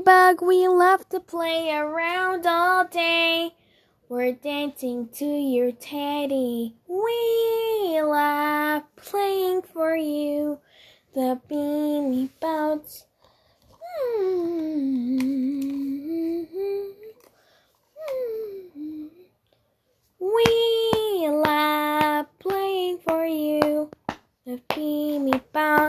Ladybug, we love to play around all day. We're dancing to your teddy. We love playing for you. The beanie bounce. We love playing for you. The beanie bounce.